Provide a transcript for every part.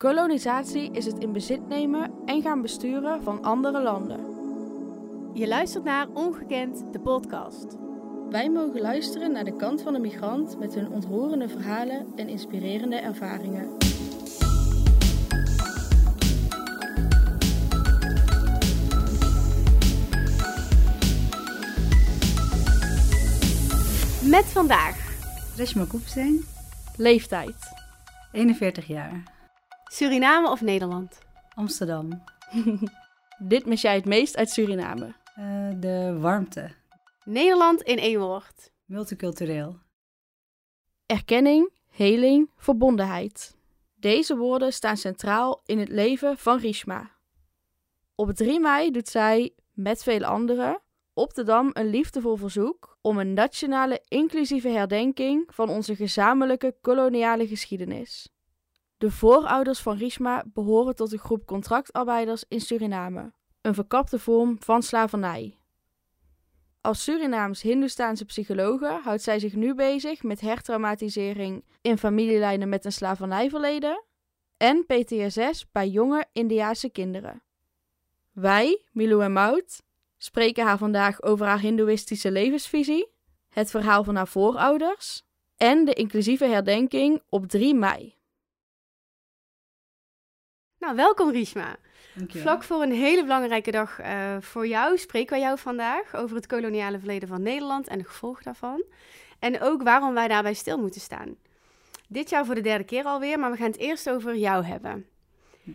Kolonisatie is het in bezit nemen en gaan besturen van andere landen. Je luistert naar Ongekend, de podcast. Wij mogen luisteren naar de kant van de migrant met hun ontroerende verhalen en inspirerende ervaringen. Met vandaag Reshma Koepsing, Leeftijd. 41 jaar, Suriname of Nederland? Amsterdam. Dit mis jij het meest uit Suriname. Eh, de warmte, Nederland in één woord. multicultureel. Erkenning, heling, verbondenheid. Deze woorden staan centraal in het leven van Rishma. Op 3 mei doet zij, met vele anderen, op de Dam een liefdevol verzoek om een nationale inclusieve herdenking van onze gezamenlijke koloniale geschiedenis. De voorouders van Rishma behoren tot de groep contractarbeiders in Suriname, een verkapte vorm van slavernij. Als Surinaams-Hindoestaanse psychologe houdt zij zich nu bezig met hertraumatisering in familielijnen met een slavernijverleden en PTSS bij jonge Indiaanse kinderen. Wij, Milou en Mout, spreken haar vandaag over haar hindoeïstische levensvisie, het verhaal van haar voorouders en de inclusieve herdenking op 3 mei. Nou, welkom Rishma. Dankjewel. Vlak voor een hele belangrijke dag eh, voor jou spreken wij jou vandaag over het koloniale verleden van Nederland en de gevolgen daarvan. En ook waarom wij daarbij stil moeten staan. Dit jaar voor de derde keer alweer, maar we gaan het eerst over jou hebben.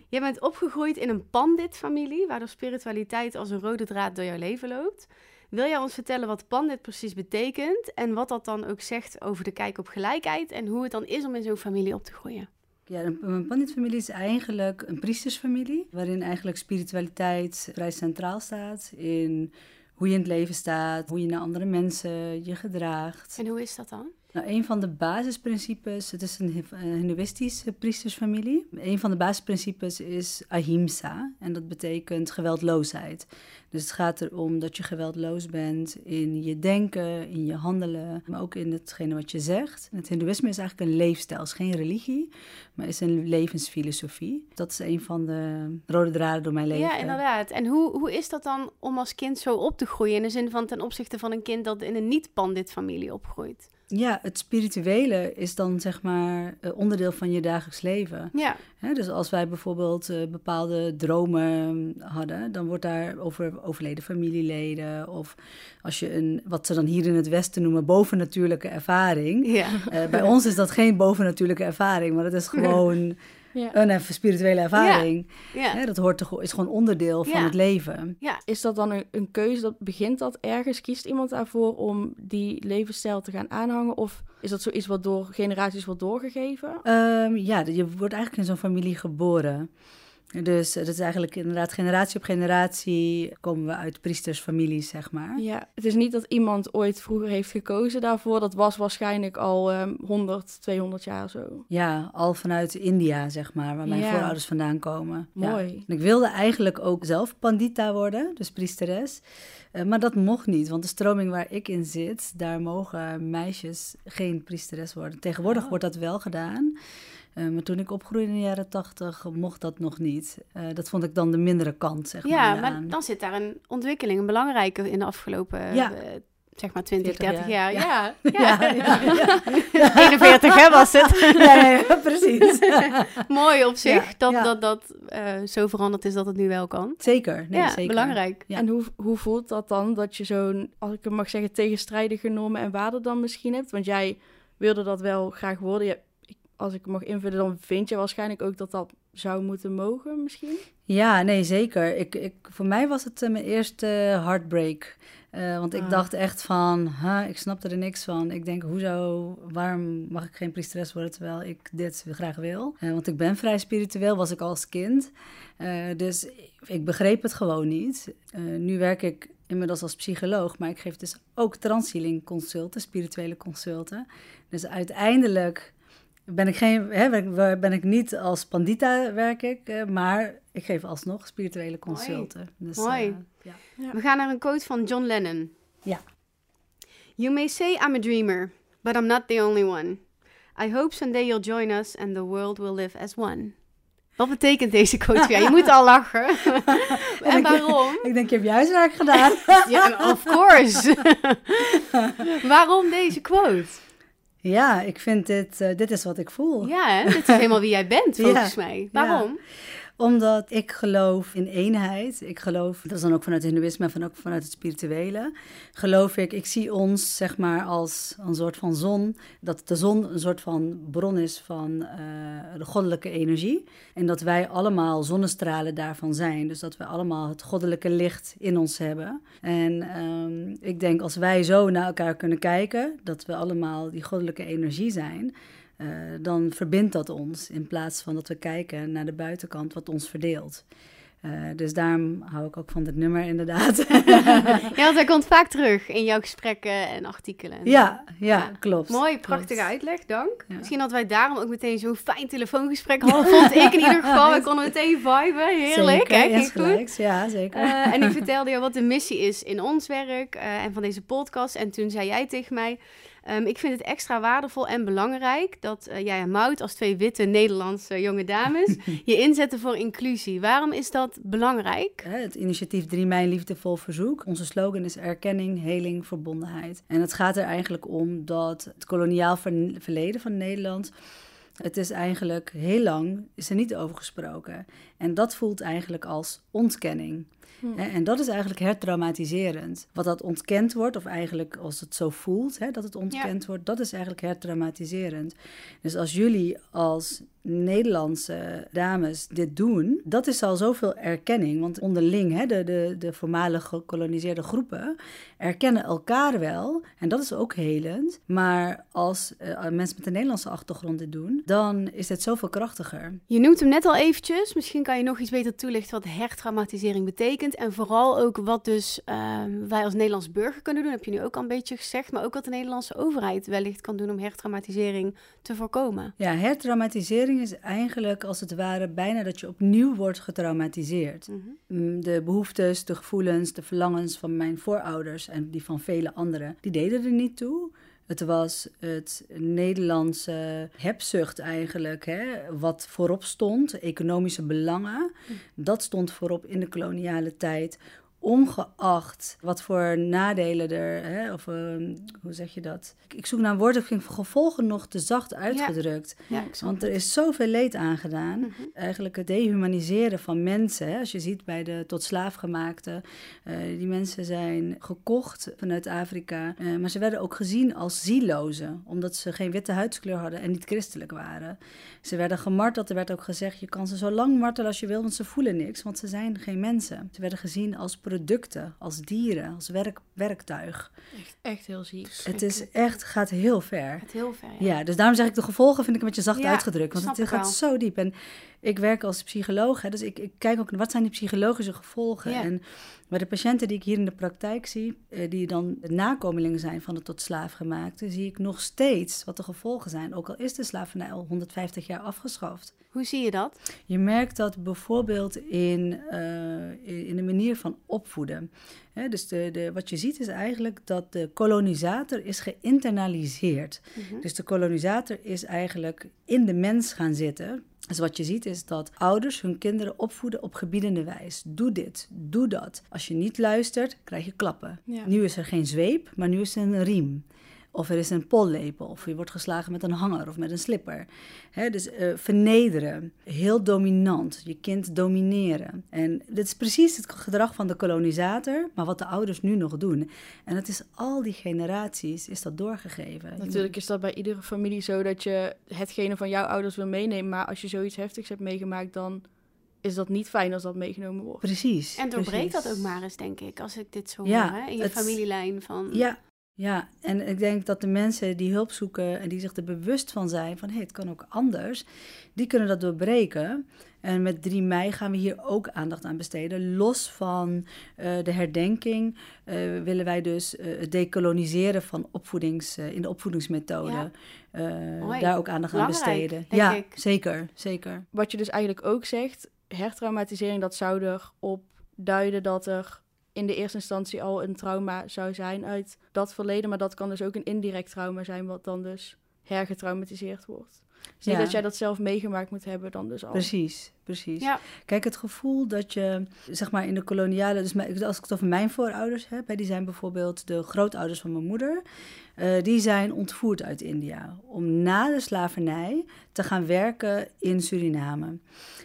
Je bent opgegroeid in een Pandit-familie, waardoor spiritualiteit als een rode draad door jouw leven loopt. Wil jij ons vertellen wat Pandit precies betekent en wat dat dan ook zegt over de kijk op gelijkheid en hoe het dan is om in zo'n familie op te groeien? Ja, een- mijn Pandit-familie is eigenlijk een priestersfamilie, waarin eigenlijk spiritualiteit vrij centraal staat in hoe je in het leven staat, hoe je naar andere mensen je gedraagt. En hoe is dat dan? Nou, een van de basisprincipes, het is een hindoeïstische priestersfamilie. Een van de basisprincipes is ahimsa en dat betekent geweldloosheid. Dus het gaat erom dat je geweldloos bent in je denken, in je handelen, maar ook in hetgene wat je zegt. En het hindoeïsme is eigenlijk een leefstijl, is geen religie, maar is een levensfilosofie. Dat is een van de rode draden door mijn leven. Ja, inderdaad. En hoe, hoe is dat dan om als kind zo op te groeien? In de zin van ten opzichte van een kind dat in een niet-pandit-familie opgroeit. Ja, het spirituele is dan zeg maar eh, onderdeel van je dagelijks leven. Ja, dus als wij bijvoorbeeld eh, bepaalde dromen hadden, dan wordt daar over overleden familieleden of als je een, wat ze dan hier in het Westen noemen, bovennatuurlijke ervaring. ja. Eh, bij ons is dat geen bovennatuurlijke ervaring, maar dat is gewoon Ja. een even spirituele ervaring. ja. Hè, dat hoort toch, is gewoon onderdeel van het leven. ja. Is dat dan een, een keuze? Dat, begint dat ergens? Kiest iemand daarvoor om die levensstijl te gaan aanhangen? Of is dat zoiets wat door generaties wordt doorgegeven? Ehm, ja, je wordt eigenlijk in zo'n familie geboren. Dus dat is eigenlijk inderdaad generatie op generatie komen we uit priestersfamilies, zeg maar. Ja, het is niet dat iemand ooit vroeger heeft gekozen daarvoor. Dat was waarschijnlijk al ehm 100, 200 jaar zo. Ja, al vanuit India, zeg maar, waar mijn Ja. voorouders vandaan komen. Ja. Mooi. En ik wilde eigenlijk ook zelf pandita worden, dus priesteres. Eh, maar dat mocht niet, want de stroming waar ik in zit, daar mogen meisjes geen priesteres worden. Tegenwoordig Oh. wordt dat wel gedaan. Eh, maar toen ik opgroeide in de jaren tachtig, mocht dat nog niet. Eh, dat vond ik dan de mindere kant, zeg ja, maar. maar eraan. dan zit daar een ontwikkeling, een belangrijke in de afgelopen, Ja. eh, zeg maar 20, 40 30 jaar. jaar. Ja, ja. Ja, ja, ja. 41 hè, was het. Ja, ja, ja, precies. Mooi op zich Ja, dat ja. dat, dat eh, zo veranderd is dat het nu wel kan. Zeker, nee, ja, zeker. belangrijk. Ja. En hoe, hoe voelt dat dan dat je zo'n, als ik het mag zeggen, tegenstrijdige normen en waarden dan misschien hebt? Want jij wilde dat wel graag worden. Je, als ik het mag invullen, dan vind je waarschijnlijk ook dat dat zou moeten mogen misschien? Ja, nee, zeker. Ik, ik, voor mij was het eh, mijn eerste heartbreak. Eh, want ik Ah. dacht echt van, huh, ik snapte er niks van. Ik denk, hoezo, waarom mag ik geen priesteres worden terwijl ik dit graag wil? Eh, want ik ben vrij spiritueel, was ik al als kind. Eh, dus ik begreep het gewoon niet. Eh, nu werk ik inmiddels als psycholoog, maar ik geef dus ook transhealing consulten, spirituele consulten. Dus uiteindelijk ben ik, geen, hè, ben ik- ben ik niet als pandita werk ik, eh, maar ik geef alsnog spirituele consulten. Dus, Mooi. eh, ja. We gaan naar een quote van John Lennon. Ja. You may say I'm a dreamer, but I'm not the only one. I hope someday you'll join us and the world will live as one. Wat betekent deze quote voor jou? Je moet al lachen. en waarom? Ik denk, je hebt je huiswerk gedaan. Ja, of course. waarom deze quote? Ja, ik vind dit, uh, dit is wat ik voel. Ja, hè? dit is helemaal wie jij bent, volgens ja. mij. Waarom? Ja omdat ik geloof in eenheid. Ik geloof, dat is dan ook vanuit het hindoeïsme en ook vanuit het spirituele. Geloof ik, ik zie ons zeg maar als een soort van zon. Dat de zon een soort van bron is van uh, de goddelijke energie. En dat wij allemaal zonnestralen daarvan zijn. Dus dat we allemaal het goddelijke licht in ons hebben. En um, ik denk als wij zo naar elkaar kunnen kijken, dat we allemaal die goddelijke energie zijn uh, dan verbindt dat ons in plaats van dat we kijken naar de buitenkant wat ons verdeelt. Uh, dus daarom hou ik ook van dit nummer inderdaad. ja, want hij komt vaak terug in jouw gesprekken en artikelen. Ja, ja, klopt. Mooi, prachtige uitleg, dank. Ja. Misschien dat wij daarom ook meteen zo'n fijn telefoongesprek hadden, vond ik in ieder geval. Ik kon meteen viben, heerlijk. Zeker, hè? goed. Ja, zeker. Uh, en ik vertelde je wat de missie is in ons werk uh, en van deze podcast. En toen zei jij tegen mij... Um, ik vind het extra waardevol en belangrijk dat uh, jij en Mout als twee witte Nederlandse jonge dames je inzetten voor inclusie. Waarom is dat belangrijk? Het initiatief 3 mei liefdevol verzoek. Onze slogan is erkenning, heling, verbondenheid. En het gaat er eigenlijk om dat het koloniaal verleden van Nederland het is eigenlijk heel lang is er niet over gesproken. En dat voelt eigenlijk als ontkenning. Hm. En dat is eigenlijk hertraumatiserend. Wat dat ontkend wordt, of eigenlijk als het zo voelt, hè, dat het ontkend wordt, dat is eigenlijk hertraumatiserend. Dus als jullie als Nederlandse dames dit doen, dat is al zoveel erkenning. Want onderling, hè, de, de, de voormalig gekoloniseerde groepen, erkennen elkaar wel. En dat is ook helend. Maar als uh, mensen met een Nederlandse achtergrond dit doen, dan is het zoveel krachtiger. Je noemt hem net al eventjes. Misschien kan je nog iets beter toelichten wat hertraumatisering betekent. En vooral ook wat dus uh, wij als Nederlands burger kunnen doen. Heb je nu ook al een beetje gezegd. Maar ook wat de Nederlandse overheid wellicht kan doen om hertraumatisering te voorkomen. Ja, hertraumatisering is eigenlijk als het ware bijna dat je opnieuw wordt getraumatiseerd. Mm De behoeftes, de gevoelens, de verlangens van mijn voorouders en die van vele anderen, die deden er niet toe. Het was het Nederlandse hebzucht eigenlijk, hè, wat voorop stond, economische belangen. Mhm. Dat stond voorop in de koloniale tijd ongeacht wat voor nadelen er, hè, of uh, hoe zeg je dat? Ik, ik zoek naar een woord, ik vind gevolgen nog te zacht uitgedrukt. Ja. Ja, Want er is zoveel leed aangedaan. Mm Eigenlijk het dehumaniseren van mensen. Hè, als je ziet bij de tot slaafgemaakte, uh, die mensen zijn gekocht vanuit Afrika. Uh, maar ze werden ook gezien als zielozen, omdat ze geen witte huidskleur hadden en niet christelijk waren. Ze werden gemarteld, er werd ook gezegd, je kan ze zo lang martelen als je wil, want ze voelen niks, want ze zijn geen mensen. Ze werden gezien als producten, als dieren, als werk, werktuig. Echt, echt heel ziek. Het is echt, gaat heel ver. Het heel ver, ja. ja. dus daarom zeg ik de gevolgen vind ik een beetje zacht uitgedrukt. Want het gaat zo diep. En ik werk als psycholoog, hè, dus ik, ik kijk ook naar wat zijn die psychologische gevolgen. En bij de patiënten die ik hier in de praktijk zie, eh, die dan nakomelingen zijn van de tot slaafgemaakte, zie ik nog steeds wat de gevolgen zijn. Ook al is de slavernij al 150 jaar afgeschaft. Hoe zie je dat? Je merkt dat bijvoorbeeld in, uh, in de manier van opvoeden. Hè, dus de, de, wat je ziet is eigenlijk dat de kolonisator is geïnternaliseerd. Mm Dus de kolonisator is eigenlijk in de mens gaan zitten. Dus wat je ziet is dat ouders hun kinderen opvoeden op gebiedende wijs. Doe dit, doe dat. Als je niet luistert, krijg je klappen. Nu is er geen zweep, maar nu is er een riem. Of er is een pollepel, of je wordt geslagen met een hanger of met een slipper. dus uh, vernederen, heel dominant, je kind domineren. En dit is precies het gedrag van de kolonisator, maar wat de ouders nu nog doen. En het is al die generaties is dat doorgegeven. Natuurlijk is dat bij iedere familie zo dat je hetgene van jouw ouders wil meenemen, maar als je zoiets heftigs hebt meegemaakt, dan is dat niet fijn als dat meegenomen wordt. Precies. En doorbreekt dat ook maar eens, denk ik, als ik dit zo ja, hoor, hè? in je familielijn van... Ja, ja, en ik denk dat de mensen die hulp zoeken en die zich er bewust van zijn van hé, hey, het kan ook anders, die kunnen dat doorbreken. En met 3 mei gaan we hier ook aandacht aan besteden. Los van uh, de herdenking uh, willen wij dus uh, het decoloniseren van opvoedings, in de opvoedingsmethode. Ja. daar ook aandacht aan besteden. Ja, ik. zeker, zeker. Wat je dus eigenlijk ook zegt, hertraumatisering, dat zou erop duiden dat er in de eerste instantie al een trauma zou zijn uit dat verleden. Maar dat kan dus ook een indirect trauma zijn, wat dan dus hergetraumatiseerd wordt. Dus niet Ja. dat jij dat zelf meegemaakt moet hebben dan dus al. Precies, precies. Ja. Kijk, het gevoel dat je, zeg maar in de koloniale, dus als ik het over mijn voorouders heb, hè, die zijn bijvoorbeeld de grootouders van mijn moeder, eh, die zijn ontvoerd uit India om na de slavernij te gaan werken in Suriname.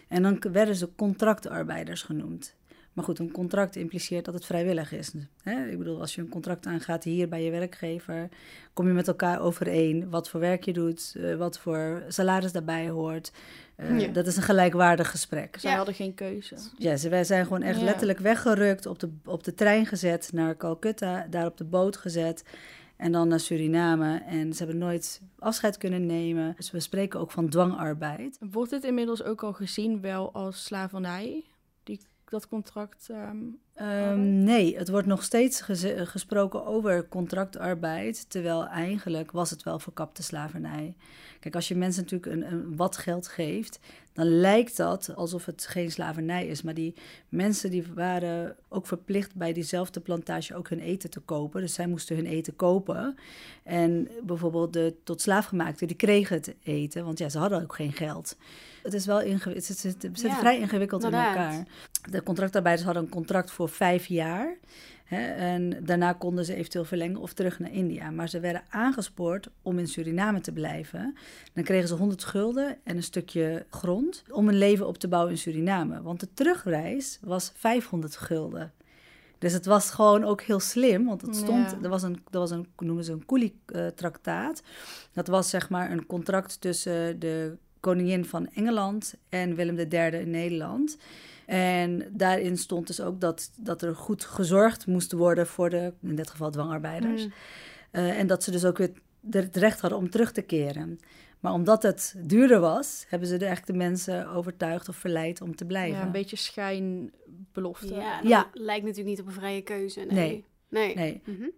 En dan werden ze contractarbeiders genoemd. Maar goed, een contract impliceert dat het vrijwillig is. Hè? Ik bedoel, als je een contract aangaat hier bij je werkgever, kom je met elkaar overeen wat voor werk je doet, eh, wat voor salaris daarbij hoort. Eh, Ja. Dat is een gelijkwaardig gesprek. Zij Ja. hadden geen keuze. Ja, ze, wij zijn gewoon echt Ja. letterlijk weggerukt, op de, op de trein gezet naar Calcutta, daar op de boot gezet en dan naar Suriname. En ze hebben nooit afscheid kunnen nemen. Dus we spreken ook van dwangarbeid. Wordt dit inmiddels ook al gezien wel als slavernij? Dat contract. ehm, Ehm, nee, het wordt nog steeds gesproken over contractarbeid, terwijl eigenlijk was het wel verkapte slavernij. Kijk, als je mensen natuurlijk een, een wat geld geeft, dan lijkt dat alsof het geen slavernij is. Maar die mensen die waren ook verplicht bij diezelfde plantage ook hun eten te kopen. Dus zij moesten hun eten kopen. En bijvoorbeeld de tot slaafgemaakten, die kregen het eten, want ja, ze hadden ook geen geld. Het is wel ingewikkeld, het zit, het zit Ja, vrij ingewikkeld in elkaar. De contractarbeiders hadden een contract voor vijf jaar. Hè, en daarna konden ze eventueel verlengen of terug naar India. Maar ze werden aangespoord om in Suriname te blijven. Dan kregen ze 100 gulden en een stukje grond om een leven op te bouwen in Suriname. Want de terugreis was 500 gulden. Dus het was gewoon ook heel slim, want het stond, Ja. er was een, er was een, noemen ze een Coolie-traktaat. Dat was zeg maar een contract tussen de koningin van Engeland en Willem III in Nederland. En daarin stond dus ook dat, dat er goed gezorgd moest worden voor de, in dit geval dwangarbeiders. Mm. Eh, en dat ze dus ook weer het recht hadden om terug te keren. Maar omdat het duurder was, hebben ze de echte mensen overtuigd of verleid om te blijven. ja, een beetje schijnbelofte. Ja, dat Ja. lijkt natuurlijk niet op een vrije keuze. Nee. Nee. nee. Nee. Mhm. Hm.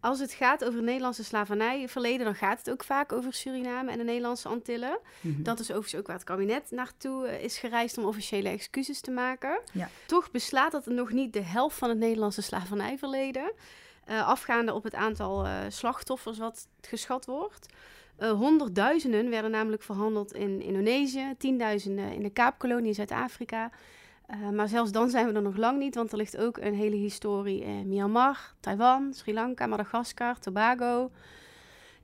Als het gaat over het Nederlandse slavernijverleden, dan gaat het ook vaak over Suriname en de Nederlandse Antillen. Mhm. Dat is overigens ook waar het kabinet naartoe eh, is gereisd om officiële excuses te maken. Ja. Toch beslaat dat nog niet de helft van het Nederlandse slavernijverleden. eh, afgaande op het aantal eh, slachtoffers wat geschat wordt. Honderdduizenden werden namelijk verhandeld in Indonesië, tienduizenden in de Kaapkolonie in Zuid-Afrika. Eh, maar zelfs dan zijn we er nog lang niet, want er ligt ook een hele historie in Myanmar, Taiwan, Sri Lanka, Madagaskar, Tobago.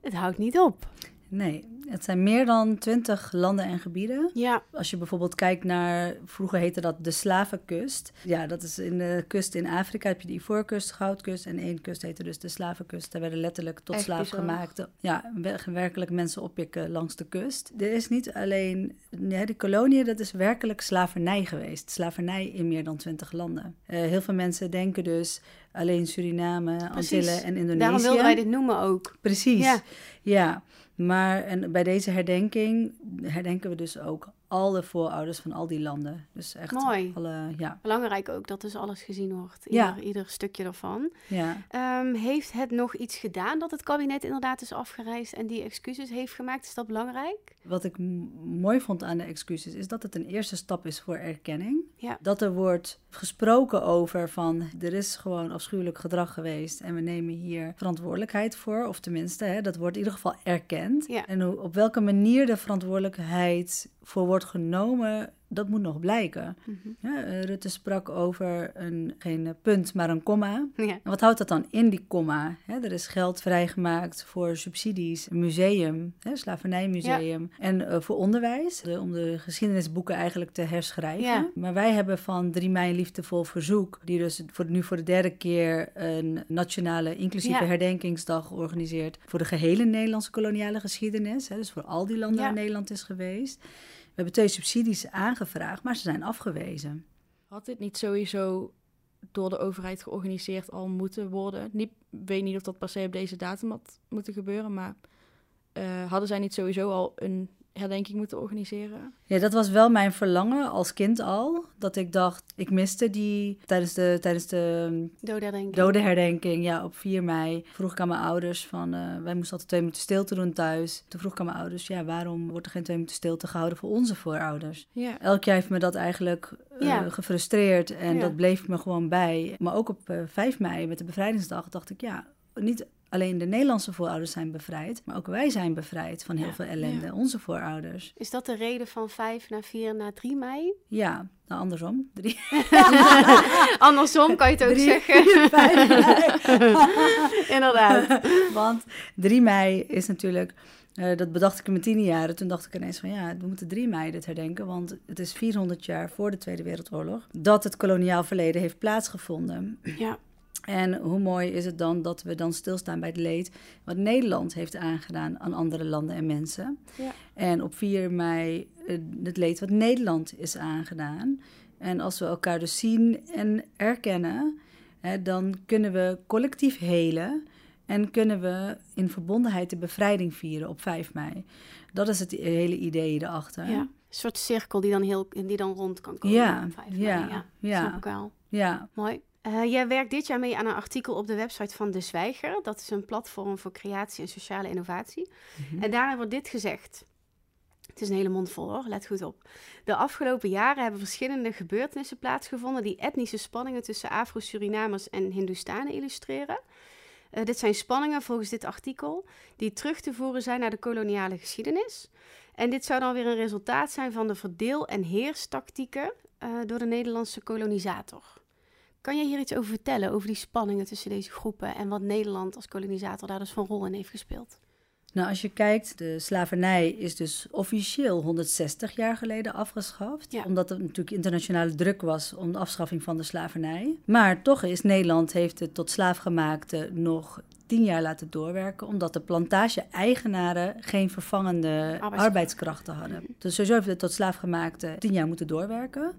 Het houdt niet op. Nee, het zijn meer dan twintig landen en gebieden. Ja, Als je bijvoorbeeld kijkt naar, vroeger heette dat de Slavenkust. Ja, dat is in de kust in Afrika heb je de Ivoorkust, Goudkust. En één kust heette dus de Slavenkust. Daar werden letterlijk tot Echt slaaf bizar. gemaakte. Ja, wer- werkelijk mensen oppikken langs de kust. Er is niet alleen, ja, de koloniën, dat is werkelijk slavernij geweest. Slavernij in meer dan twintig landen. Eh, heel veel mensen denken dus alleen Suriname, Precies. Antillen en Indonesië. daarom wilden wij dit noemen ook. Precies. Ja. Ja. Maar en bij deze herdenking herdenken we dus ook al de voorouders van al die landen. Dus echt Mooi. alle, ja, Belangrijk ook dat dus alles gezien wordt, Ja. ieder, stukje ervan. ja. Ehm, heeft het nog iets gedaan dat het kabinet inderdaad is afgereisd en die excuses heeft gemaakt? Is dat belangrijk? Wat ik mooi vond aan de excuses is dat het een eerste stap is voor erkenning. Ja. Dat er wordt gesproken over van er is gewoon afschuwelijk gedrag geweest en we nemen hier verantwoordelijkheid voor. Of tenminste, hè, dat wordt in ieder geval erkend. En op welke manier de verantwoordelijkheid voor wordt genomen, dat moet nog blijken. Mhm. Ja, eh, Rutte sprak over een, geen punt, maar een komma. Ja. En wat houdt dat dan in, die komma? Er is geld vrijgemaakt voor subsidies, een museum, hè, slavernijmuseum. En eh, voor onderwijs, de- om de geschiedenisboeken eigenlijk te herschrijven. Maar wij hebben van 3 mei liefdevol verzoek, die dus voor, nu voor de derde keer een nationale inclusieve herdenkingsdag organiseert voor de gehele Nederlandse koloniale geschiedenis. Hè, dus voor al die landen waar Nederland is geweest. We hebben twee subsidies aangevraagd, maar ze zijn afgewezen. Had dit niet sowieso door de overheid georganiseerd al moeten worden? Niet, weet niet of dat per se op deze datum had moeten gebeuren, maar eh, hadden zij niet sowieso al een herdenking moeten organiseren? Ja, dat was wel mijn verlangen als kind al. Dat ik dacht, ik miste die tijdens de, tijdens de Dodenherdenking. dodenherdenking. Ja, op 4 mei vroeg ik aan mijn ouders van... eh, wij moesten altijd twee minuten stilte doen thuis. Toen vroeg ik aan mijn ouders, ja, waarom wordt er geen twee minuten stilte gehouden voor onze voorouders? Ja. Elk jaar heeft me dat eigenlijk eh, Ja. gefrustreerd en Ja. dat bleef me gewoon bij. Maar ook op eh 5 mei met de bevrijdingsdag dacht ik, ja, niet alleen de Nederlandse voorouders zijn bevrijd, maar ook wij zijn bevrijd van heel Ja. veel ellende, Ja. onze voorouders. Is dat de reden van 5 naar 4 naar 3 mei? Ja, nou andersom. Drie, Andersom kan je het ook zeggen. mei. Inderdaad. Want 3 mei is natuurlijk, eh, dat bedacht ik in mijn tiende jaren. Toen dacht ik ineens van ja, we moeten 3 mei dit herdenken. Want het is 400 jaar voor de Tweede Wereldoorlog dat het koloniaal verleden heeft plaatsgevonden. Ja, En hoe mooi is het dan dat we dan stilstaan bij het leed wat Nederland heeft aangedaan aan andere landen en mensen. Ja. En op 4 mei eh, het leed wat Nederland is aangedaan. En als we elkaar dus zien en erkennen, hè, dan kunnen we collectief helen. En kunnen we in verbondenheid de bevrijding vieren op 5 mei. Dat is het hele idee erachter. ja. Een soort cirkel die dan, heel, die dan rond kan komen. Ja, op 5 mei. ja, ja. ja. Snap ik wel. ja. Mooi. Eh, jij werkt dit jaar mee aan een artikel op de website van De Zwijger. Dat is een platform voor creatie en sociale innovatie. Mhm. En daarin wordt dit gezegd. Het is een hele mond vol hoor, let goed op. De afgelopen jaren hebben verschillende gebeurtenissen plaatsgevonden die etnische spanningen tussen Afro-Surinamers en Hindoestanen illustreren. Eh, dit zijn spanningen volgens dit artikel die terug te voeren zijn naar de koloniale geschiedenis. En dit zou dan weer een resultaat zijn van de verdeel- en heerstactieken eh, door de Nederlandse kolonisator. Kan jij hier iets over vertellen, over die spanningen tussen deze groepen en wat Nederland als kolonisator daar dus van rol in heeft gespeeld? Nou, als je kijkt, de slavernij is dus officieel 160 jaar geleden afgeschaft. Ja. Omdat er natuurlijk internationale druk was om de afschaffing van de slavernij. Maar toch is Nederland heeft het tot slaafgemaakte nog tien jaar laten doorwerken. Omdat de plantage-eigenaren geen vervangende Arbeidskracht. arbeidskrachten hadden. Dus sowieso heeft het tot slaafgemaakte tien jaar moeten doorwerken.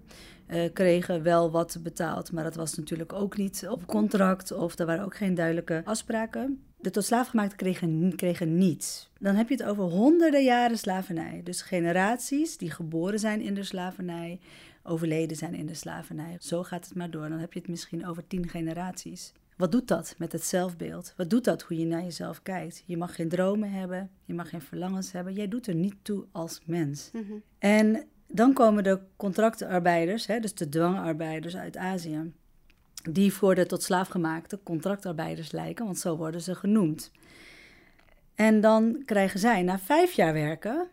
Eh, kregen wel wat betaald, maar dat was natuurlijk ook niet op contract of er waren ook geen duidelijke afspraken. De tot slaafgemaakten kregen, kregen niets. Dan heb je het over honderden jaren slavernij. Dus generaties die geboren zijn in de slavernij, overleden zijn in de slavernij. Zo gaat het maar door. Dan heb je het misschien over tien generaties. Wat doet dat met het zelfbeeld? Wat doet dat hoe je naar jezelf kijkt? Je mag geen dromen hebben, je mag geen verlangens hebben. Jij doet er niet toe als mens. Mhm. En dan komen de contractarbeiders, hè, dus de dwangarbeiders uit Azië, die voor de tot slaafgemaakte contractarbeiders lijken, want zo worden ze genoemd. En dan krijgen zij, na vijf jaar werken,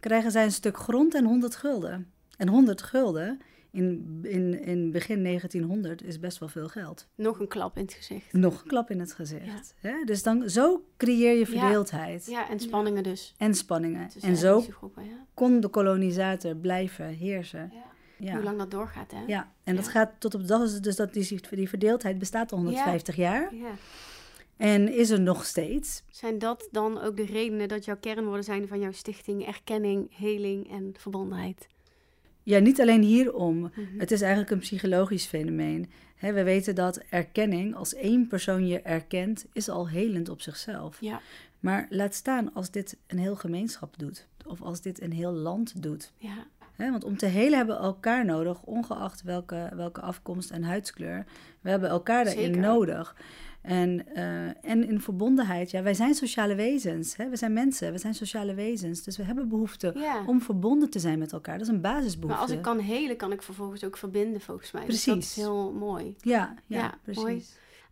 krijgen zij een stuk grond en 100 gulden. En 100 gulden in, in, in begin 1900 is best wel veel geld. Nog een klap in het gezicht. Nog een klap in het gezicht. Hè? Dus dan, zo creëer je verdeeldheid Ja, en spanningen dus. en spanningen. tussen En zo groepen, kon de kolonisator blijven heersen. Ja. Hoe lang dat doorgaat, hè? Ja, en dat gaat tot op de dag dus dat die, die verdeeldheid bestaat al 150 jaar Ja. en is er nog steeds. Zijn dat dan ook de redenen dat jouw kernwoorden zijn van jouw stichting erkenning, heling en verbondenheid? Ja, niet alleen hierom. Mhm. Het is eigenlijk een psychologisch fenomeen. We weten dat erkenning, als één persoon je erkent, is al helend op zichzelf. Ja, Maar laat staan als dit een heel gemeenschap doet, of als dit een heel land doet. ja, want om te helen hebben we elkaar nodig, ongeacht welke, welke afkomst en huidskleur. We hebben elkaar daarin Zeker. nodig. En, eh, en in verbondenheid, ja, wij zijn sociale wezens. Hè? We zijn mensen, we zijn sociale wezens. Dus we hebben behoefte ja. om verbonden te zijn met elkaar. Dat is een Maar basisbehoefte. als ik kan helen, kan ik vervolgens ook verbinden, volgens mij. Dus dat Precies. is heel mooi. Ja, ja, Ja, precies. mooi.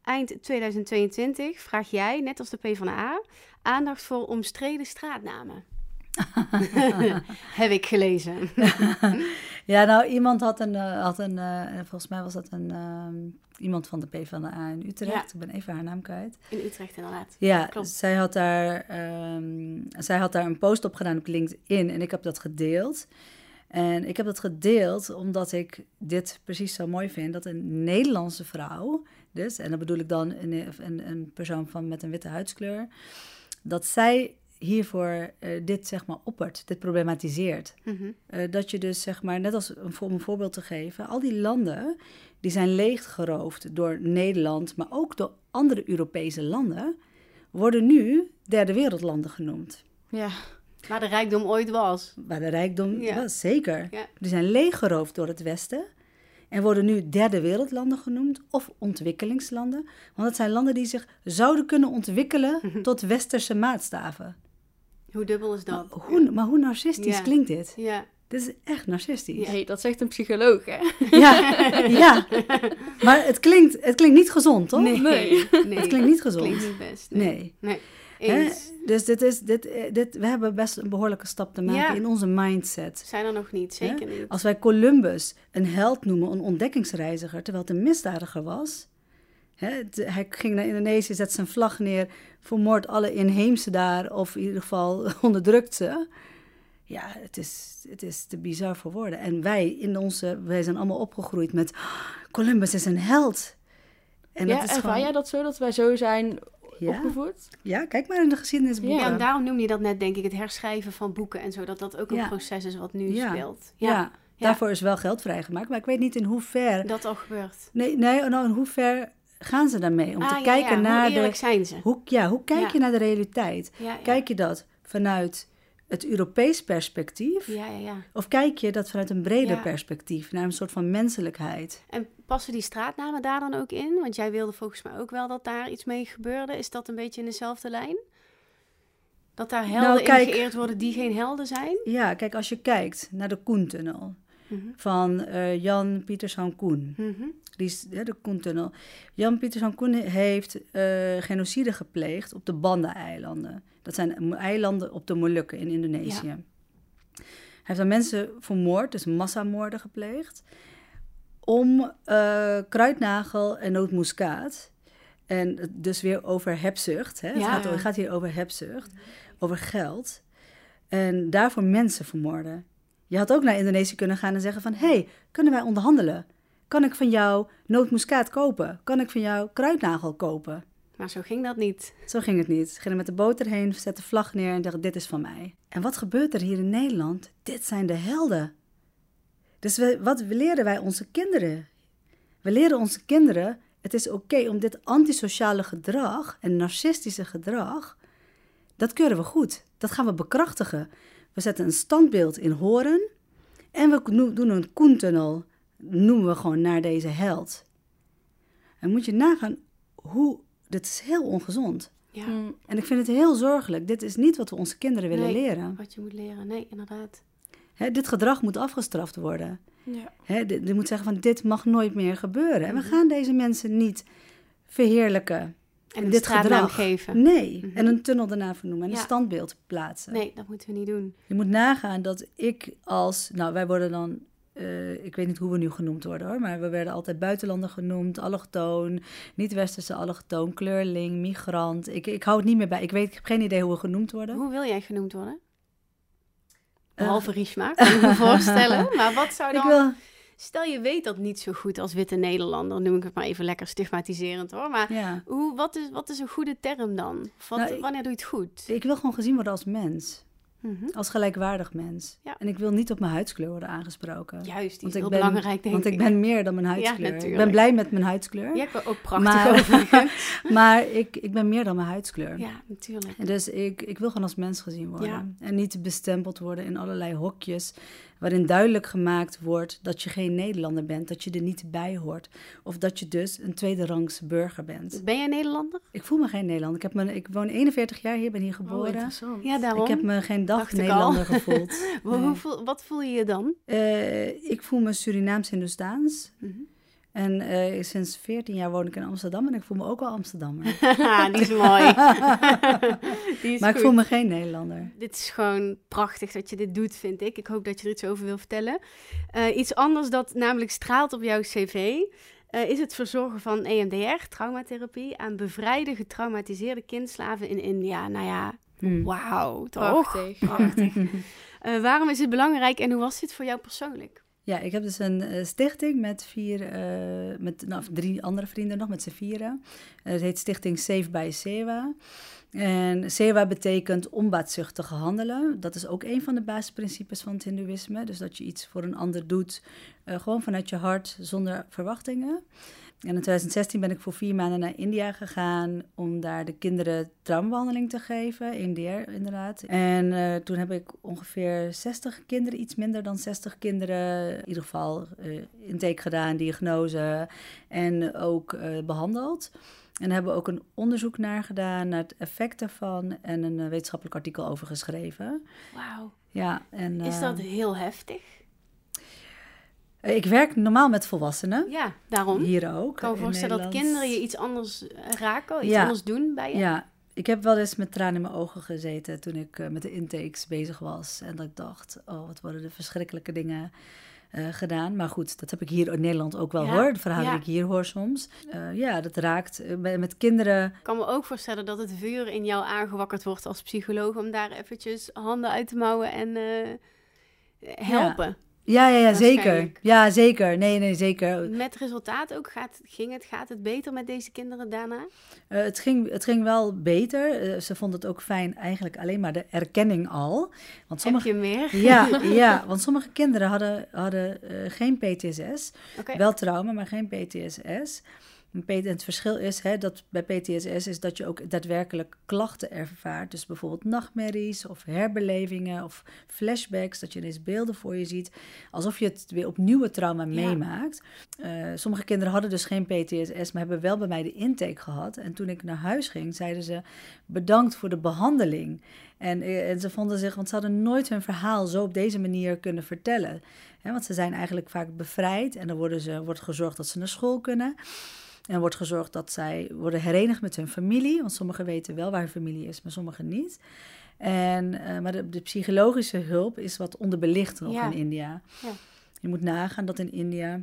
Eind 2022 vraag jij, net als de PvdA, aandacht voor omstreden straatnamen. Heb ik gelezen. Ja, nou, iemand had een, eh, had een eh, volgens mij was dat een, ehm, iemand van de PvdA in Utrecht. Ja. Ik ben even haar naam kwijt. In Utrecht inderdaad. Ja, Klopt. zij had, daar, ehm, zij had daar een post op gedaan op LinkedIn en ik heb dat gedeeld. En ik heb dat gedeeld omdat ik dit precies zo mooi vind. Dat een Nederlandse vrouw, dus, en dan bedoel ik dan een, een, een persoon van, met een witte huidskleur, dat zij hiervoor eh, dit zeg maar oppert, dit problematiseert. Mhm. Eh, dat je dus zeg maar, net als om een voorbeeld te geven, al die landen die zijn leeggeroofd door Nederland, maar ook door andere Europese landen, worden nu derde wereldlanden genoemd. Ja, Waar de rijkdom ooit was. Waar de rijkdom, Ja. ja. zeker. Ja. Die zijn leeggeroofd door het Westen en worden nu derde wereldlanden genoemd of ontwikkelingslanden. Want het zijn landen die zich zouden kunnen ontwikkelen tot westerse maatstaven. Hoe dubbel is Maar dat? hoe, maar hoe narcistisch Ja. klinkt dit? Ja, Dit is echt narcistisch. hey, dat zegt een psycholoog, hè? Ja, ja. Maar het klinkt, het klinkt niet gezond, toch? Nee, Nee. nee. Het klinkt niet gezond. Klinkt niet best. Nee. Nee. nee. Dus dit is, dit, eh, dit, we hebben best een behoorlijke stap te maken Ja. in onze mindset. Zijn er nog niet, zeker niet. Als wij Columbus een held noemen, een ontdekkingsreiziger, terwijl het een misdadiger was. Hij ging naar Indonesië, zet zijn vlag neer, vermoordt alle inheemse daar, of in ieder geval onderdrukt ze. Ja, het is, het is te bizar voor woorden. En wij, in onze, wij zijn allemaal opgegroeid met "Oh, Columbus is een held. En ja, dat is ervaar gewoon, jij dat zo, dat wij zo zijn ja, opgevoed? ja, kijk maar in de geschiedenisboeken. Ja, en daarom noemde je dat net, denk ik, het herschrijven van boeken en zo. Dat dat ook een Ja. proces is wat nu Ja. speelt. Ja, Ja, daarvoor is wel geld vrijgemaakt. Maar ik weet niet in hoever. dat al gebeurt. Nee, nee nou, in hoever gaan ze daarmee? Om Ah, te ja, kijken ja. naar Hoe eerlijk de. zijn ze? Hoe, ja, hoe kijk Ja. je naar de realiteit? Ja, ja. Kijk je dat vanuit het Europees perspectief? Ja, ja, ja. Of kijk je dat vanuit een breder perspectief, naar een soort van menselijkheid? En passen die straatnamen daar dan ook in? Want jij wilde volgens mij ook wel dat daar iets mee gebeurde. Is dat een beetje in dezelfde lijn? Dat daar helden Nou, kijk- in geëerd worden die geen helden zijn? Ja, kijk, als je kijkt naar de Koentunnel Mhm. van eh, Jan Pieterszoon Koen. Mhm. Die is, de Koentunnel. Jan Pieterszoon Koen heeft eh, genocide gepleegd op de Banda-eilanden. Dat zijn eilanden op de Molukken in Indonesië. Hij heeft daar mensen vermoord, dus massamoorden gepleegd. Om eh, kruidnagel en nootmuskaat. En dus weer over hebzucht. Hè? Het, Ja, gaat, ja. het gaat hier over hebzucht, over geld. En daarvoor mensen vermoorden. Je had ook naar Indonesië kunnen gaan en zeggen van... hé, hey, kunnen wij onderhandelen? Kan ik van jou nootmuskaat kopen? Kan ik van jou kruidnagel kopen? Maar zo ging dat niet. Zo ging het niet. Ze gingen met de boot erheen, zetten de vlag neer en dachten: dit is van mij. En wat gebeurt er hier in Nederland? Dit zijn de helden. Dus we, wat leren wij onze kinderen? We leren onze kinderen: het is oké om dit antisociale gedrag en narcistische gedrag, dat keuren we goed. Dat gaan we bekrachtigen. We zetten een standbeeld in Horen en we doen een koentunnel, noemen we gewoon naar deze held. En moet je nagaan hoe, dit is heel ongezond. Ja, Mm, En ik vind het heel zorgelijk. Dit is niet wat we onze kinderen willen Nee. leren. wat je moet leren. Nee, inderdaad. Hè, dit gedrag moet afgestraft worden. ja. Hè, dit- je moet zeggen van dit mag nooit meer gebeuren. En we Mhm. gaan deze mensen niet verheerlijken. En dit gedrag. geven. Nee. Mhm. En een tunnel daarna vernoemen en Ja. een standbeeld plaatsen. Nee, dat moeten we niet doen. Je moet nagaan dat ik als... Nou, wij worden dan... eh, ik weet niet hoe we nu genoemd worden hoor, maar we werden altijd buitenlander genoemd, allochtoon, niet-westerse allochtoon, kleurling, migrant. Ik, ik hou het niet meer bij. Ik, weet, ik heb geen idee hoe we genoemd worden. Hoe wil jij genoemd worden? Eh, Behalve Rishma, kan ik me voorstellen. Maar wat zou ik dan... wil, Stel je weet dat niet zo goed als witte Nederlander, noem ik het maar even lekker stigmatiserend hoor. Maar ja. hoe, wat, is, wat is een goede term dan? Wat, Nou, ik- wanneer doe je het goed? Ik wil gewoon gezien worden als mens. Mhm. Als gelijkwaardig mens. Ja. En ik wil niet op mijn huidskleur worden aangesproken. Juist, die Want is ik heel ben- belangrijk denk Want ik. ik ben meer dan mijn huidskleur. ik natuurlijk. ben blij met mijn huidskleur. Ja, ik ben ook prachtig Maar- overigens. Maar ik, ik ben meer dan mijn huidskleur. Ja, natuurlijk. En Dus ik, ik wil gewoon als mens gezien worden. Ja. En niet bestempeld worden in allerlei hokjes. Waarin duidelijk gemaakt wordt dat je geen Nederlander bent. Dat je er niet bij hoort. Of dat je dus een tweederangs burger bent. Ben jij Nederlander? Ik voel me geen Nederlander. Ik, heb me, ik woon 41 jaar hier, ben hier Oh, geboren. Ja, daarom. ik heb me geen dag Dacht. Nederlander gevoeld. Nee. hoe voel- wat voel je je dan? Eh, ik voel me Surinaams-Hindoestaans. Mhm. En eh, sinds 14 jaar woon ik in Amsterdam en ik voel me ook wel Amsterdammer. die is mooi. die is maar ik voel me geen Nederlander. Dit is gewoon prachtig dat je dit doet, vind ik. Ik hoop dat je er iets over wil vertellen. Eh, iets anders dat namelijk straalt op jouw cv... eh, is het verzorgen van EMDR, traumatherapie... aan bevrijde, getraumatiseerde kindslaven in India. Nou ja, Hm. wauw, toch? Prachtig. Prachtig. Waarom is het belangrijk en hoe was dit voor jou persoonlijk? Ja, ik heb dus een eh, stichting met vier, eh, met nou, drie andere vrienden nog, met z'n vieren. Het heet Stichting Safe by Sewa. En Sewa betekent onbaatzuchtige handelen. Dat is ook een van de basisprincipes van het Hindoeïsme. Dus dat je iets voor een ander doet, eh, gewoon vanuit je hart, zonder verwachtingen. En in 2016 ben ik voor vier maanden naar India gegaan om daar de kinderen traumabehandeling te geven. India inderdaad. En eh, toen heb ik ongeveer 60 kinderen, iets minder dan 60 kinderen, in ieder geval eh intake gedaan, diagnose en ook eh, behandeld. En hebben ook een onderzoek naar gedaan, naar het effect daarvan. En een wetenschappelijk artikel over geschreven. Wauw. Ja, en, Is dat heel heftig? Ik werk normaal met volwassenen. Ja, daarom. Hier ook. Ik kan me voorstellen dat kinderen je iets anders eh, raken, iets Ja. anders doen bij je. Ja, ik heb wel eens met tranen in mijn ogen gezeten toen ik eh, met de intakes bezig was. En dat ik dacht, oh, wat worden er verschrikkelijke dingen eh, gedaan. Maar goed, dat heb ik hier in Nederland ook wel Ja, hoor. De verhalen ja. die ik hier hoor soms. Eh, ja, dat raakt eh, met, kinderen. Ik kan me ook voorstellen dat het vuur in jou aangewakkerd wordt als psycholoog om daar eventjes handen uit te mouwen en eh, helpen. Ja, ja, ja, zeker. Ja, zeker. Nee, nee, zeker. Met resultaat ook, gaat, ging het, gaat het beter met deze kinderen daarna? Eh, het, ging, het ging wel beter. Eh, ze vonden het ook fijn, eigenlijk alleen maar de erkenning al. Want sommige, Heb je meer? ja, ja, want sommige kinderen hadden, hadden eh, geen PTSS. Wel trauma, maar geen PTSS. En het verschil is hè, dat bij PTSS is dat je ook daadwerkelijk klachten ervaart. Dus bijvoorbeeld nachtmerries of herbelevingen of flashbacks. Dat je ineens beelden voor je ziet. Alsof je het weer opnieuw het trauma Ja. meemaakt. Eh, sommige kinderen hadden dus geen PTSS, maar hebben wel bij mij de intake gehad. En toen ik naar huis ging, zeiden ze bedankt voor de behandeling. En, eh, en ze vonden zich, want ze hadden nooit hun verhaal zo op deze manier kunnen vertellen. Want ze zijn eigenlijk vaak bevrijd en dan worden ze, wordt gezorgd dat ze naar school kunnen. En wordt gezorgd dat zij worden herenigd met hun familie. Want sommigen weten wel waar hun familie is, maar sommigen niet. En, eh, maar de, de psychologische hulp is wat onderbelicht nog Ja. in India. Ja. Je moet nagaan dat in India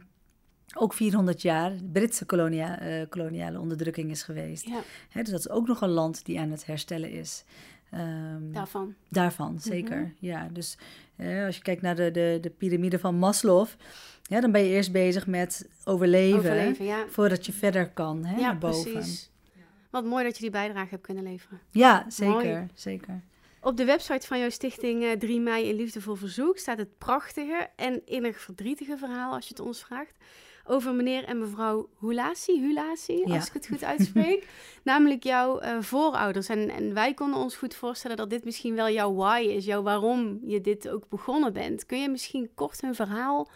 ook 400 jaar Britse kolonia, eh, koloniale onderdrukking is geweest. Ja, Hè, dus dat is ook nog een land die aan het herstellen is. Ehm, daarvan. Daarvan, zeker. Mhm. Ja, dus eh, als je kijkt naar de, de, de piramide van Maslow, ja, dan ben je eerst bezig met overleven, Overleven, ja. voordat je verder kan hè, ja, naar boven. precies. Wat mooi dat je die bijdrage hebt kunnen leveren. Ja, zeker, Mooi. zeker. Op de website van jouw stichting eh, 3 mei in Liefdevol Verzoek staat het prachtige en innig verdrietige verhaal, als je het ons vraagt, over meneer en mevrouw Hulasi, Hulasi, Ja. als ik het goed uitspreek. Namelijk jouw eh, voorouders. En, en wij konden ons goed voorstellen dat dit misschien wel jouw why is, jouw waarom je dit ook begonnen bent. Kun je misschien kort hun verhaal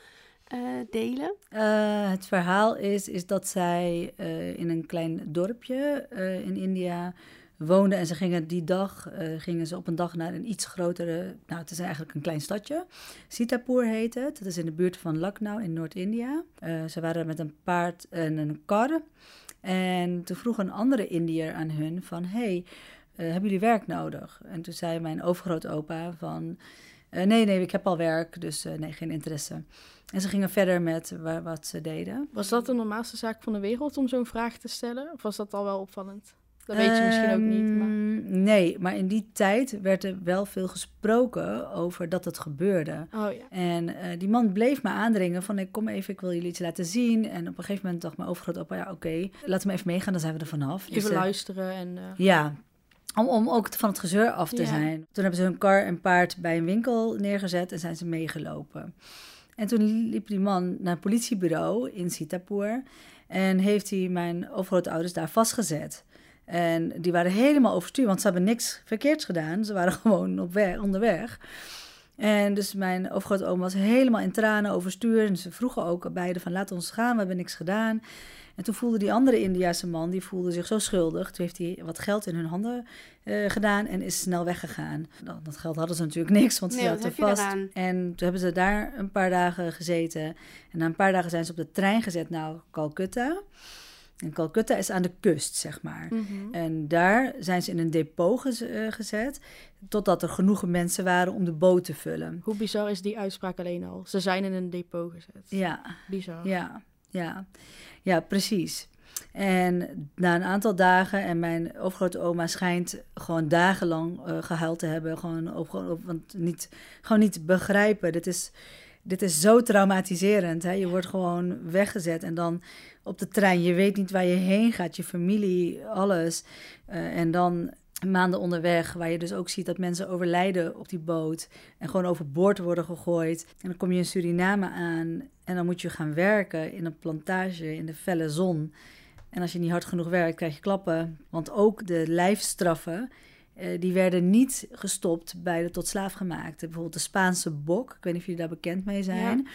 eh, delen? Eh, het verhaal is, is dat zij in een klein dorpje in India woonden. En ze gingen die dag eh, gingen ze op een dag naar een iets grotere. Nou, het is eigenlijk een klein stadje. Sitapur heet het. Dat is in de buurt van Lucknow in Noord-India. Eh, ze waren met een paard en een kar. En toen vroeg een andere Indiër aan hun van... hey, eh, hebben jullie werk nodig? En toen zei mijn overgrootopa van... nee, nee, ik heb al werk, dus nee, geen interesse. En ze gingen verder met wa- wat ze deden. Was dat de normaalste zaak van de wereld om zo'n vraag te stellen? Of was dat al wel opvallend? Dat weet je misschien ook niet. Maar... Ehm, Nee, maar in die tijd werd er wel veel gesproken over dat het gebeurde. Oh ja. En eh, die man bleef me aandringen van, ik kom even, ik wil jullie iets laten zien. En op een gegeven moment dacht mijn overgrootopa, ja oké, laten we even meegaan, dan zijn we er vanaf. Dus, Even eh, luisteren en... eh, ja, om, om ook van het gezeur af te Ja. zijn. Toen hebben ze hun kar en paard bij een winkel neergezet en zijn ze meegelopen. En toen liep die man naar het politiebureau in Sitapur en heeft hij mijn overgrootouders daar vastgezet. En die waren helemaal overstuur, want ze hebben niks verkeerds gedaan. Ze waren gewoon op weg, onderweg. En dus mijn overgrootoom was helemaal in tranen overstuur. En ze vroegen ook beide van laat ons gaan, we hebben niks gedaan. En toen voelde die andere Indiase man, die voelde zich zo schuldig. Toen heeft hij wat geld in hun handen eh, gedaan en is snel weggegaan. Nou, dat geld hadden ze natuurlijk niks, want ze Nee, wat zaten vast. En toen hebben ze daar een paar dagen gezeten. En na een paar dagen zijn ze op de trein gezet naar Calcutta. En Calcutta is aan de kust, zeg maar. mhm. En daar zijn ze in een depot gez- eh, gezet, totdat er genoeg mensen waren om de boot te vullen. Hoe bizar is die uitspraak alleen al? Ze zijn in een depot gezet. Ja, Bizar. ja, ja. Ja, precies. En na een aantal dagen, en mijn overgrootoma schijnt gewoon dagenlang eh, gehuild te hebben. Gewoon, op, gewoon op, want niet, gewoon niet begrijpen. Dit is, dit is zo traumatiserend. Hè? Je wordt gewoon weggezet en dan op de trein. Je weet niet waar je heen gaat, je familie, alles. Eh, en dan maanden onderweg, waar je dus ook ziet dat mensen overlijden op die boot en gewoon overboord worden gegooid. En dan kom je in Suriname aan en dan moet je gaan werken in een plantage in de felle zon. En als je niet hard genoeg werkt, krijg je klappen. Want ook de lijfstraffen, eh, die werden niet gestopt bij de tot slaafgemaakte. Bijvoorbeeld de Spaanse bok, ik weet niet of jullie daar bekend mee zijn.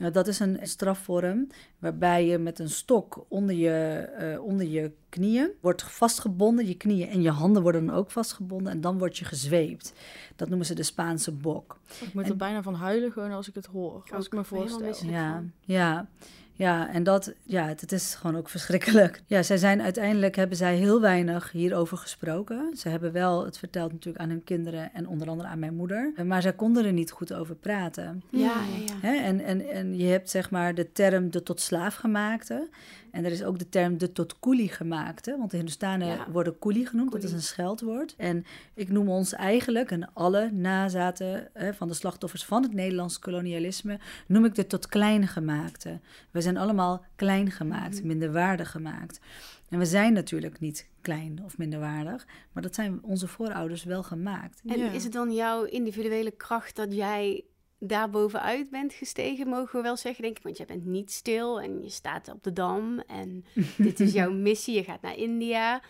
Nou, dat is een strafvorm waarbij je met een stok onder je, eh, onder je knieën wordt vastgebonden. Je knieën en je handen worden dan ook vastgebonden en dan word je gezweept. Dat noemen ze de Spaanse bok. Ik moet En- er bijna van huilen gewoon als ik het hoor. Als ik me voorstel. Ja, ja. Ja, en dat, ja, het, is gewoon ook verschrikkelijk. Ja, zij zijn uiteindelijk, hebben zij heel weinig hierover gesproken. Ze hebben wel het verteld natuurlijk aan hun kinderen en onder andere aan mijn moeder. Maar zij konden er niet goed over praten. Ja, ja, ja. Hè? En, en, en je hebt zeg maar de term de tot slaaf gemaakte. En er is ook de term de tot koelie gemaakte. Want de Hindustanen Ja. worden koelie genoemd. Dat is een scheldwoord. En ik noem ons eigenlijk, en alle nazaten hè, van de slachtoffers van het Nederlands kolonialisme, noem ik de tot klein gemaakte. We zijn allemaal klein gemaakt, Mhm. minderwaardig gemaakt. En we zijn natuurlijk niet klein of minderwaardig, maar dat zijn onze voorouders wel gemaakt. En Ja. is het dan jouw individuele kracht dat jij daar bovenuit bent gestegen, mogen we wel zeggen, denk ik? Want je bent niet stil en je staat op de Dam en dit is jouw missie, je gaat naar India.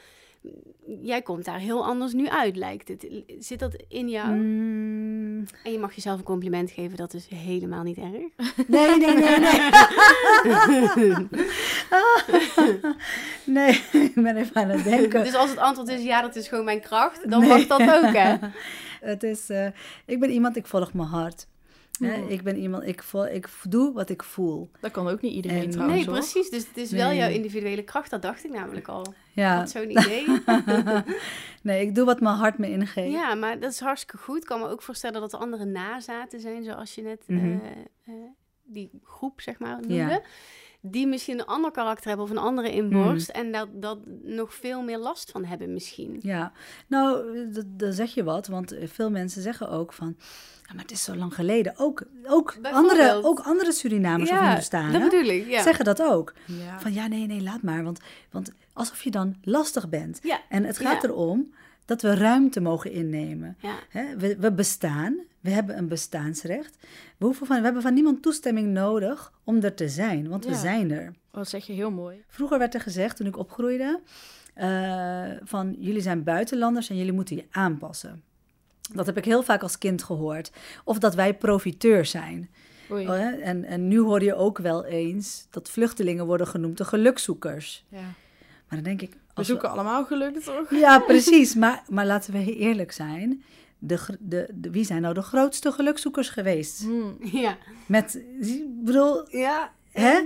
Jij komt daar heel anders nu uit, lijkt het. Zit dat in jou? Mm, En je mag jezelf een compliment geven, dat is helemaal niet erg. Nee, nee, nee, nee. nee, ik ben even aan het denken. Dus als het antwoord is ja, dat is gewoon mijn kracht, dan Nee. mag dat ook, hè? Het is, eh, ik ben iemand, ik volg mijn hart. Ja. Ik ben iemand, ik, vol, ik doe wat ik voel. Dat kan ook niet iedereen En- trouwens Nee, hoor. precies. Dus het is wel jouw individuele kracht, dat dacht ik namelijk al. Ja. Wat zo'n idee. nee, ik doe wat mijn hart me ingeeft. Ja, maar dat is hartstikke goed. Ik kan me ook voorstellen dat er andere nazaten zijn, zoals je net Mhm. eh, eh, die groep, zeg maar, noemde. Ja. Die misschien een ander karakter hebben of een andere inborst. Mhm. En dat, dat nog veel meer last van hebben misschien. Ja, nou, dan zeg je wat, want veel mensen zeggen ook van, ja, maar het is zo lang geleden. Ook, ook, andere, ook andere Surinamers of dat Hindustanen bedoel ik. Ja. zeggen dat ook. Ja. Van ja, nee, nee, laat maar, want, want alsof je dan lastig bent. Ja. En het gaat Ja. erom dat we ruimte mogen innemen. Ja. We, we bestaan, we hebben een bestaansrecht. We, hoeven van, we hebben van niemand toestemming nodig om er te zijn, want we zijn er. Oh, dat zeg je heel mooi. Vroeger werd er gezegd, toen ik opgroeide, eh, van jullie zijn buitenlanders en jullie moeten je aanpassen. Dat heb ik heel vaak als kind gehoord. Of dat wij profiteurs zijn. Oei. Oh, En, en nu hoor je ook wel eens dat vluchtelingen worden genoemd de gelukzoekers. Ja. Maar dan denk ik... We zoeken allemaal geluk, toch? Ja, precies. Maar, maar laten we eerlijk zijn. De, de, de, wie zijn nou de grootste gelukzoekers geweest? Hmm. Ja. Met, ik bedoel, Ja. hè?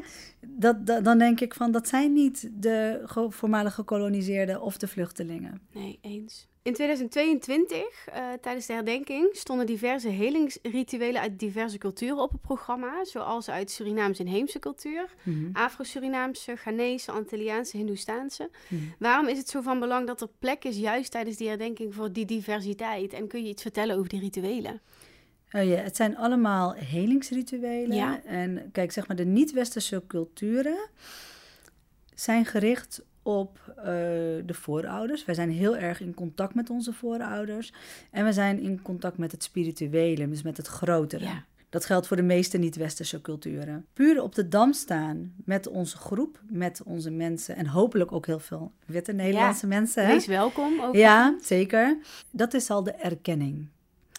Dat, dat, dan denk ik van, dat zijn niet de ge- voormalig gekoloniseerden of de vluchtelingen. Nee, eens. In 2022, eh, tijdens de herdenking, stonden diverse helingsrituelen uit diverse culturen op het programma. Zoals uit Surinaamse en Heemse cultuur, Mhm. Afro-Surinaamse, Ghanese, Antilliaanse, Hindoestaanse. Mhm. Waarom is het zo van belang dat er plek is, juist tijdens die herdenking, voor die diversiteit? En kun je iets vertellen over die rituelen? Oh ja, het zijn allemaal helingsrituelen. Ja. En kijk, zeg maar, de niet-westerse culturen zijn gericht op eh, de voorouders. Wij zijn heel erg in contact met onze voorouders. En we zijn in contact met het spirituele, dus met het grotere. Ja. Dat geldt voor de meeste niet-westerse culturen. Puur op de dam staan met onze groep, met onze mensen en hopelijk ook heel veel witte Nederlandse mensen. Hè? Wees welkom. Ook. Ja, zeker. Dat is al de erkenning.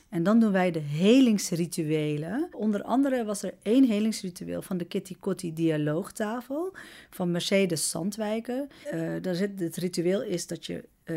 En dan doen wij de helingsrituelen. Onder andere was er één helingsritueel van de Kitty Kotti dialoogtafel van Mercedes Zandwijken. Eh, daar zit, het ritueel is dat je eh,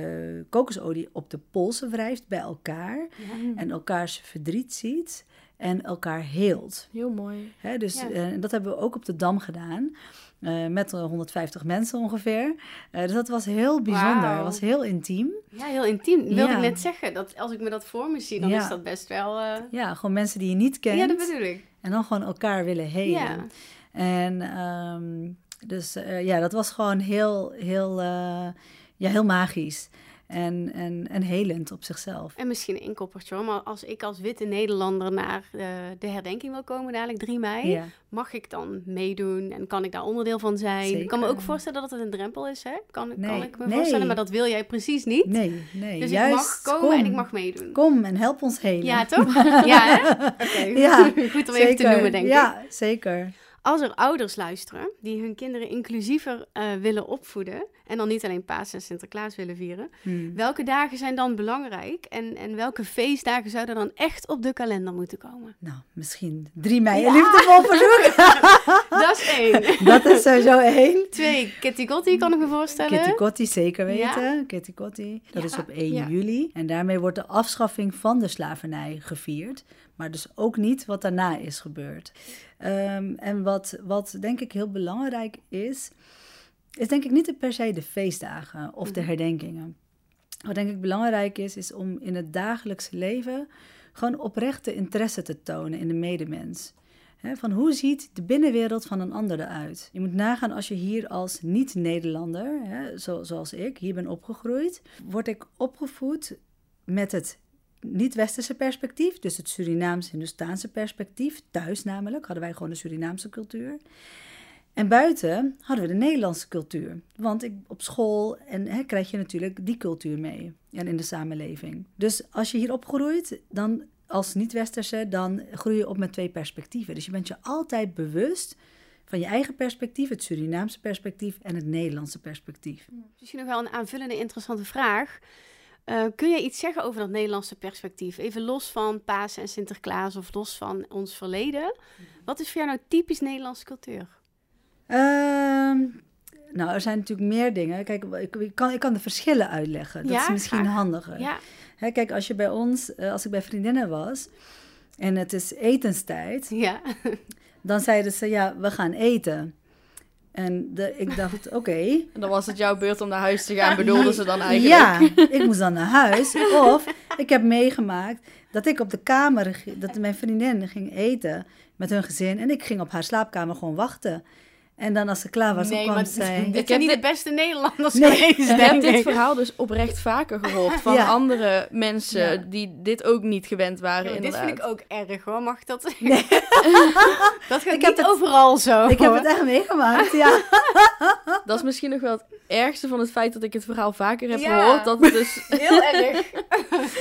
kokosolie op de polsen wrijft bij elkaar Ja. en elkaars verdriet ziet en elkaar heelt. Heel mooi. Hè, dus Ja. eh, dat hebben we ook op de Dam gedaan. eh, met eh, 150 mensen ongeveer. Eh, dus dat was heel bijzonder. Was heel intiem. Ja, heel intiem. Wilde Ja. ik net zeggen. Dat als ik me dat voor me zie, dan Ja. is dat best wel... eh, Ja, gewoon mensen die je niet kent. Ja, dat bedoel ik. En dan gewoon elkaar willen helen. Ja. En ehm, dus eh, ja, dat was gewoon heel, heel, eh, ja, heel magisch. En, en, en helend op zichzelf. En misschien een inkoppertje hoor, maar als ik als witte Nederlander naar eh, de herdenking wil komen, dadelijk 3 mei, Ja. mag ik dan meedoen en kan ik daar onderdeel van zijn? Ik kan me ook voorstellen dat het een drempel is, hè? Kan, kan ik me nee. voorstellen, maar dat wil jij precies niet. Nee, nee. dus juist, ik mag komen kom, en ik mag meedoen. Kom en help ons helen. Ja, toch? ja, hè? Oké, Ja, goed om even te noemen, denk ik. Ja, zeker. Als er ouders luisteren die hun kinderen inclusiever eh, willen opvoeden en dan niet alleen Paas en Sinterklaas willen vieren, Hmm. welke dagen zijn dan belangrijk en, en welke feestdagen zouden dan echt op de kalender moeten komen? Nou, misschien 3 mei Ja. liefdevol verzoek. Dat is één. Dat is sowieso één. Twee, Kitty Kotti kan ik me voorstellen. Kitty Kotti, zeker weten. Ja. Kitty Kotti. Dat Ja, is op 1 ja. juli. En daarmee wordt de afschaffing van de slavernij gevierd. Maar dus ook niet wat daarna is gebeurd. Ehm, en wat, wat denk ik heel belangrijk is, is denk ik niet per se de feestdagen of de Mhm. herdenkingen. Wat denk ik belangrijk is, is om in het dagelijkse leven gewoon oprechte interesse te tonen in de medemens. Van hoe ziet de binnenwereld van een ander eruit? Je moet nagaan als je hier als niet-Nederlander, zoals ik, hier ben opgegroeid, word ik opgevoed met het niet-westerse perspectief, dus het Surinaams-Hindoestaanse perspectief. Thuis namelijk hadden wij gewoon de Surinaamse cultuur. En buiten hadden we de Nederlandse cultuur. Want ik, op school en, hè, krijg je natuurlijk die cultuur mee. En in de samenleving. Dus als je hier opgroeit, dan als niet-westerse, dan groei je op met twee perspectieven. Dus je bent je altijd bewust van je eigen perspectief, het Surinaamse perspectief en het Nederlandse perspectief. Misschien nog wel een aanvullende interessante vraag. Eh, kun je iets zeggen over dat Nederlandse perspectief? Even los van Pasen en Sinterklaas of los van ons verleden. Wat is voor jou nou typisch Nederlandse cultuur? Ehm, nou, er zijn natuurlijk meer dingen. Kijk, ik, ik, kan, ik kan de verschillen uitleggen. Dat Ja, is misschien graag. handiger. Ja, Hè, kijk, als je bij ons, eh, als ik bij vriendinnen was en het is etenstijd, ja. dan zeiden ze ja, we gaan eten. En de, ik dacht, oké. En dan was het jouw beurt om naar huis te gaan, bedoelden ze dan eigenlijk. Ja, ik moest dan naar huis. Of ik heb meegemaakt dat ik op de kamer, dat mijn vriendin ging eten met hun gezin. En ik ging op haar slaapkamer gewoon wachten. En dan als ze klaar was, dan nee, kwam zij... dit Ik zijn heb niet dit- de beste Nederlanders Nee. geweest, Ik heb dit verhaal dus oprecht vaker gehoord van Ja. andere mensen Ja. die dit ook niet gewend waren. Ja, dit vind ik ook erg hoor, mag ik dat Nee. Dat gaat Ik heb niet het- overal zo. Ik heb het echt meegemaakt, ja. Dat is misschien nog wel het ergste van het feit dat ik het verhaal vaker heb Ja. gehoord. Dat het dus Heel erg.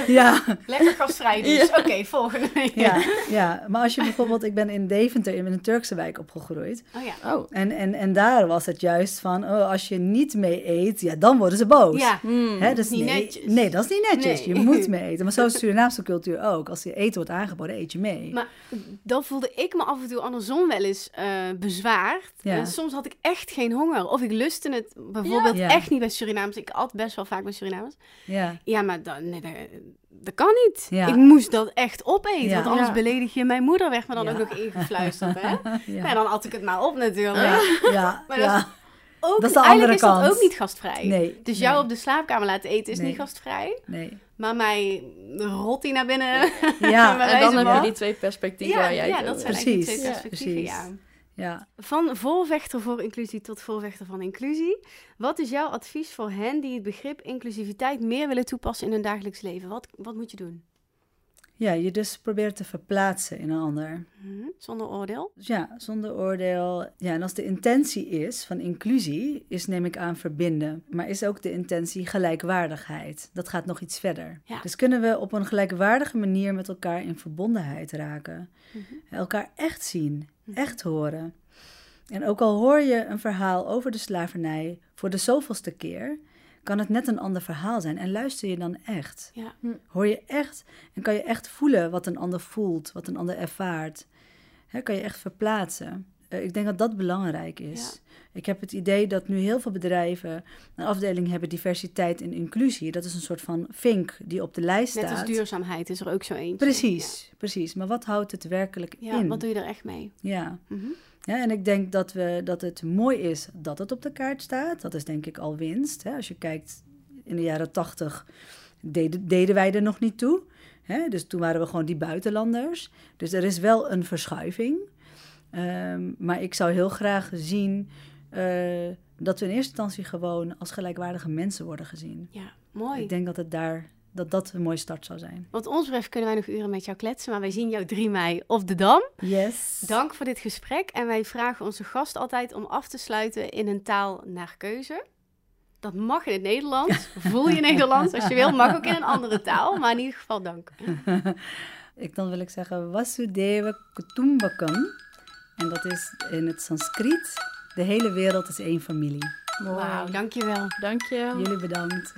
Ja, Lekker gastvrij dus. Oké, volgende. ja, ja. Maar als je bijvoorbeeld... Ik ben in Deventer, in een Turkse wijk opgegroeid. Oh ja. Oh. En, en, en daar was het juist van... Oh, als je niet mee eet, ja, dan worden ze boos. Ja. Hmm. Hè, dus Niet nee, netjes. Nee, dat is niet netjes. Nee. Je moet mee eten. Maar zo is de Surinaamse cultuur ook. Als je eten wordt aangeboden, eet je mee. Maar dan voelde ik me af en toe andersom wel eens eh, bezwaard. Ja. En soms had ik echt geen honger. Of ik lustte het bijvoorbeeld Ja. echt niet bij Surinaams. Ik at best wel vaak bij Surinaams. Ja, Ja, maar dan, nee, dat, dat kan niet. Ja. Ik moest dat echt opeten. Ja. Want anders Ja. beledig je mijn moeder. Werd me dan Ja. ook nog ingefluisterd. Hè? Ja. ja, dan at ik het maar op natuurlijk. ja, ja, Maar dat ja. Ook, Dat is de eigenlijk andere is dat kant. ook niet gastvrij. Nee. Dus nee, jou op de slaapkamer laten eten is Nee. niet gastvrij. Nee. Maar mij rot die naar binnen. Ja, En dan heb je die twee perspectieven Ja, waar jij ja het dat zijn eigenlijk twee Precies, perspectieven, precies. ja. Ja. Van voorvechter voor inclusie tot voorvechter van inclusie. Wat is jouw advies voor hen die het begrip inclusiviteit meer willen toepassen in hun dagelijks leven? Wat, wat moet je doen? ja, je dus probeert te verplaatsen in een ander. Mhm, Zonder oordeel. Ja, zonder oordeel. Ja, en als de intentie is van inclusie, is neem ik aan verbinden. Maar is ook de intentie gelijkwaardigheid. Dat gaat nog iets verder. Ja. Dus kunnen we op een gelijkwaardige manier met elkaar in verbondenheid raken. Mhm. Elkaar echt zien, echt horen. En ook al hoor je een verhaal over de slavernij voor de zoveelste keer, kan het net een ander verhaal zijn. En luister je dan echt? Ja. Hoor je echt en kan je echt voelen wat een ander voelt, wat een ander ervaart? Hè, kan je echt verplaatsen? Eh, ik denk dat dat belangrijk is. Ik heb het idee dat nu heel veel bedrijven een afdeling hebben diversiteit en inclusie. Dat is een soort van vink die op de lijst Net staat. als duurzaamheid is er ook zo eentje. Precies, precies. Maar wat houdt het werkelijk Ja, in? wat doe je er echt mee? Ja. Mhm. ja, en ik denk dat, we, dat het mooi is dat het op de kaart staat. Dat is denk ik al winst. Hè? Als je kijkt, in de jaren tachtig deden, deden wij er nog niet toe. Hè? Dus toen waren we gewoon die buitenlanders. Dus er is wel een verschuiving. Ehm, maar ik zou heel graag zien eh, dat we in eerste instantie gewoon als gelijkwaardige mensen worden gezien. Ja, mooi. Ik denk dat het daar dat dat een mooie start zou zijn. Wat ons betreft kunnen wij nog uren met jou kletsen, maar wij zien jou 3 mei op de Dam. Yes. Dank voor dit gesprek en wij vragen onze gast altijd om af te sluiten in een taal naar keuze. Dat mag in het Nederlands. Voel je Nederlands als je wil. Mag ook in een andere taal, maar in ieder geval dank. ik dan wil ik zeggen Vasudeva Kutumbakam. En dat is in het Sanskriet, de hele wereld is één familie. Wauw, dankjewel. Dank je. Jullie bedankt.